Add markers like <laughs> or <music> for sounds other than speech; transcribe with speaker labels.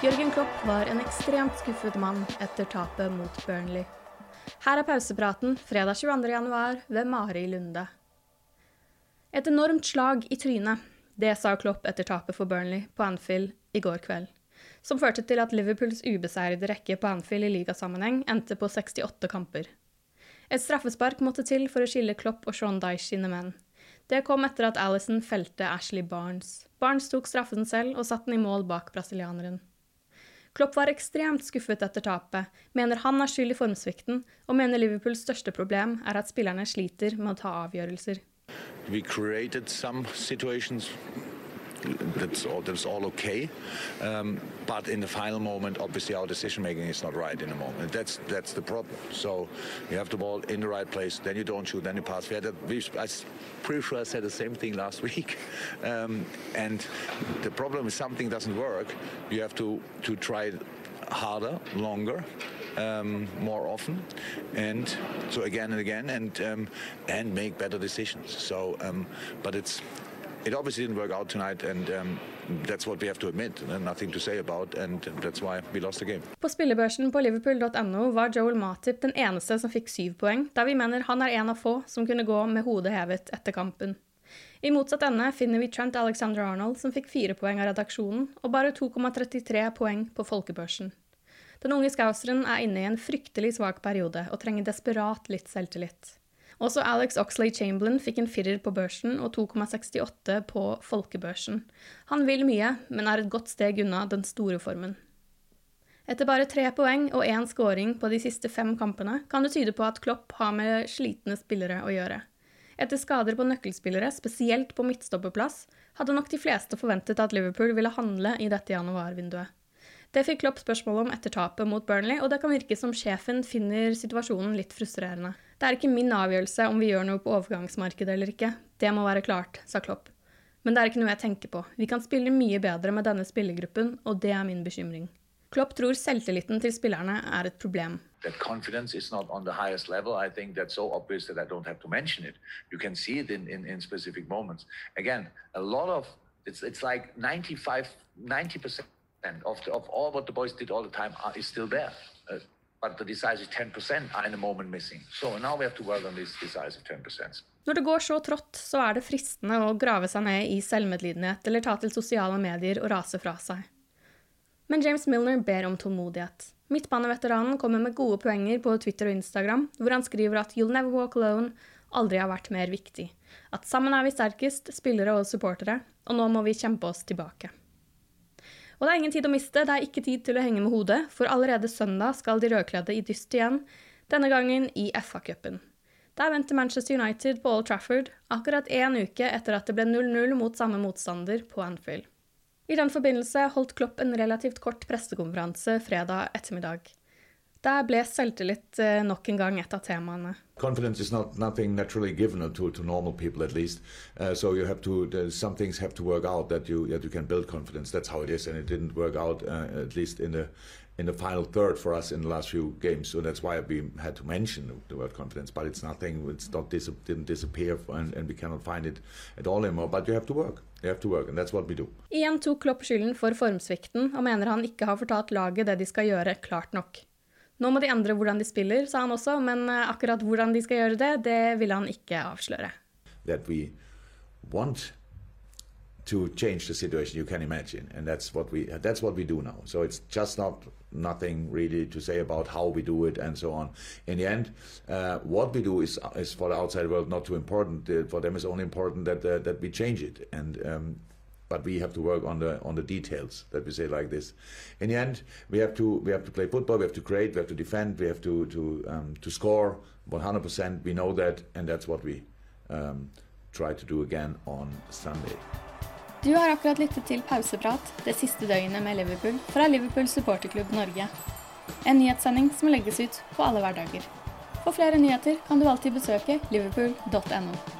Speaker 1: Jørgen Klopp var en ekstremt skuffet mann etter tapet mot Burnley. Her er pausepraten fredag 22.1 ved Mari Lunde. Et enormt slag i trynet, det sa Klopp etter tapet for Burnley på Anfield i går kveld. Som førte til at Liverpools ubeseirede rekke på Anfield i ligasammenheng endte på 68 kamper. Et straffespark måtte til for å skille Klopp og Sean Dyche sine menn. Det kom etter at Alison felte Ashley Barnes. Barnes tok straffen selv og satte den i mål bak brasilianeren. Klopp var ekstremt skuffet etter tapet, mener han er skyld i formsvikten, og mener Liverpools største problem er at spillerne sliter med å ta avgjørelser.
Speaker 2: That's all, that's all okay, um, but in the final moment, obviously our decision making is not right in the moment. That's that's the problem. So you have the ball in the right place, then you don't shoot, then you pass. We had a, we, I'm pretty sure I said the same thing last <laughs> week. Um, and the problem is something doesn't work. You have to to try harder, longer, um, more often, and so again and again, and um, and make better decisions. So, um, but it's it obviously didn't work out tonight, and um, that's what we have to admit. Nothing to say about, and that's why we lost the game.
Speaker 1: På spillebørsen på liverpool.no var Joel Matip den eneste som fikk syv poeng, da vi mener han er en av få som kunne gå med hodet hevet etter kampen. I motsatt ende finner vi Trent Alexander Arnold, som fikk fire poeng av redaksjonen, og bare 2,33 poeng på folkebørsen. Den unge skauseren er inne i en fryktelig svak periode og trenger desperat litt selvtillit. Også Alex Oxley Chamberlain fikk en firer på børsen og 2,68 på folkebørsen. Han vil mye, men er et godt steg unna den store formen. Etter bare tre poeng og én scoring på de siste fem kampene kan det tyde på at Klopp har med slitne spillere å gjøre. Etter skader på nøkkelspillere, spesielt på midtstopperplass, hadde nok de fleste forventet at Liverpool ville handle i dette januarvinduet. Det fikk Klopp spørsmål om etter tapet mot Burnley, og det kan virke som sjefen finner situasjonen litt frustrerende. Det er ikke min avgjørelse om vi gjør noe på overgangsmarkedet eller ikke. Det må være klart, sa Klopp. Men det er ikke noe jeg tenker på. Vi kan spille mye bedre med denne spillergruppen, og det er min bekymring. Klopp tror selvtilliten til spillerne er et problem.
Speaker 2: That confidence is not on the highest level. I think that's so obvious that I don't have to mention it. You can see it in, in, in specific moments. Again, a lot of it's it's like 95, 90 percent of the, of all what the boys did all the time are, is still there. Uh, but the decisive 10% in the moment missing. So now we have to work on this decisive 10%.
Speaker 1: Når det går så trått, så er det fristende å grave seg ned i selvmedlidenhet eller ta til sosiale medier og rase fra seg. Men James Milner ber om tålmodighet. Midtbaneveteranen kommer med gode poenger på Twitter og Instagram, hvor han skriver at 'You'll never walk alone' aldri har vært mer viktig. At sammen er vi sterkest, spillere og supportere, og nå må vi kjempe oss tilbake. Og det er ingen tid å miste, det er ikke tid til å henge med hodet, for allerede søndag skal de rødkledde i dyst igjen, denne gangen i FA-cupen. Der venter Manchester United på Old Trafford, akkurat én uke etter at det ble 0-0 mot samme motstander på Anfield. I den forbindelse holdt Klopp en relativt kort pressekonferanse fredag ettermiddag. Der ble selvtillit eh, nok en gang et av temaene.
Speaker 2: Confidence is not nothing naturally given to, to normal people, at least. Uh, so you have to. Some things have to work out that you that you can build confidence. That's how it is, and it didn't work out uh, at least in the in the final third for us in the last few games. So that's why we had to mention the word confidence. But it's nothing. It's not dis didn't disappear, and, and, we cannot find it at all anymore. But you have to work. You have to work, and that's what we do.
Speaker 1: Igjen tok Klopp skylden for formsvikten og mener han ikke har fortalt laget det de skal gjøre, klart nok. Nå må de endre hvordan de spiller, sa han også, men eh, akkurat hvordan de skal gjøre det, det vil han ikke avsløre.
Speaker 2: That we want to change the situation you can imagine and that's what we that's what we do now. So it's just not nothing really to say about how we do it and so on. In the end uh, what we do is is for the outside world not too important. Uh, for them it's only important that uh, that we change it. And um, but we have to work on the on the details that we say like this in the end we have to we have to play football we have to create we have to defend we have to to um, to score 100% we know that and that's what we um, try to do again on Sunday
Speaker 1: Du har akkurat lyttet til Pauseprat, det siste døgnet med Liverpool fra Liverpool supporterklubb Norge. En nyhetssending som legges ut på alle hverdager. For flere nyheter kan du alltid besøke liverpool.no.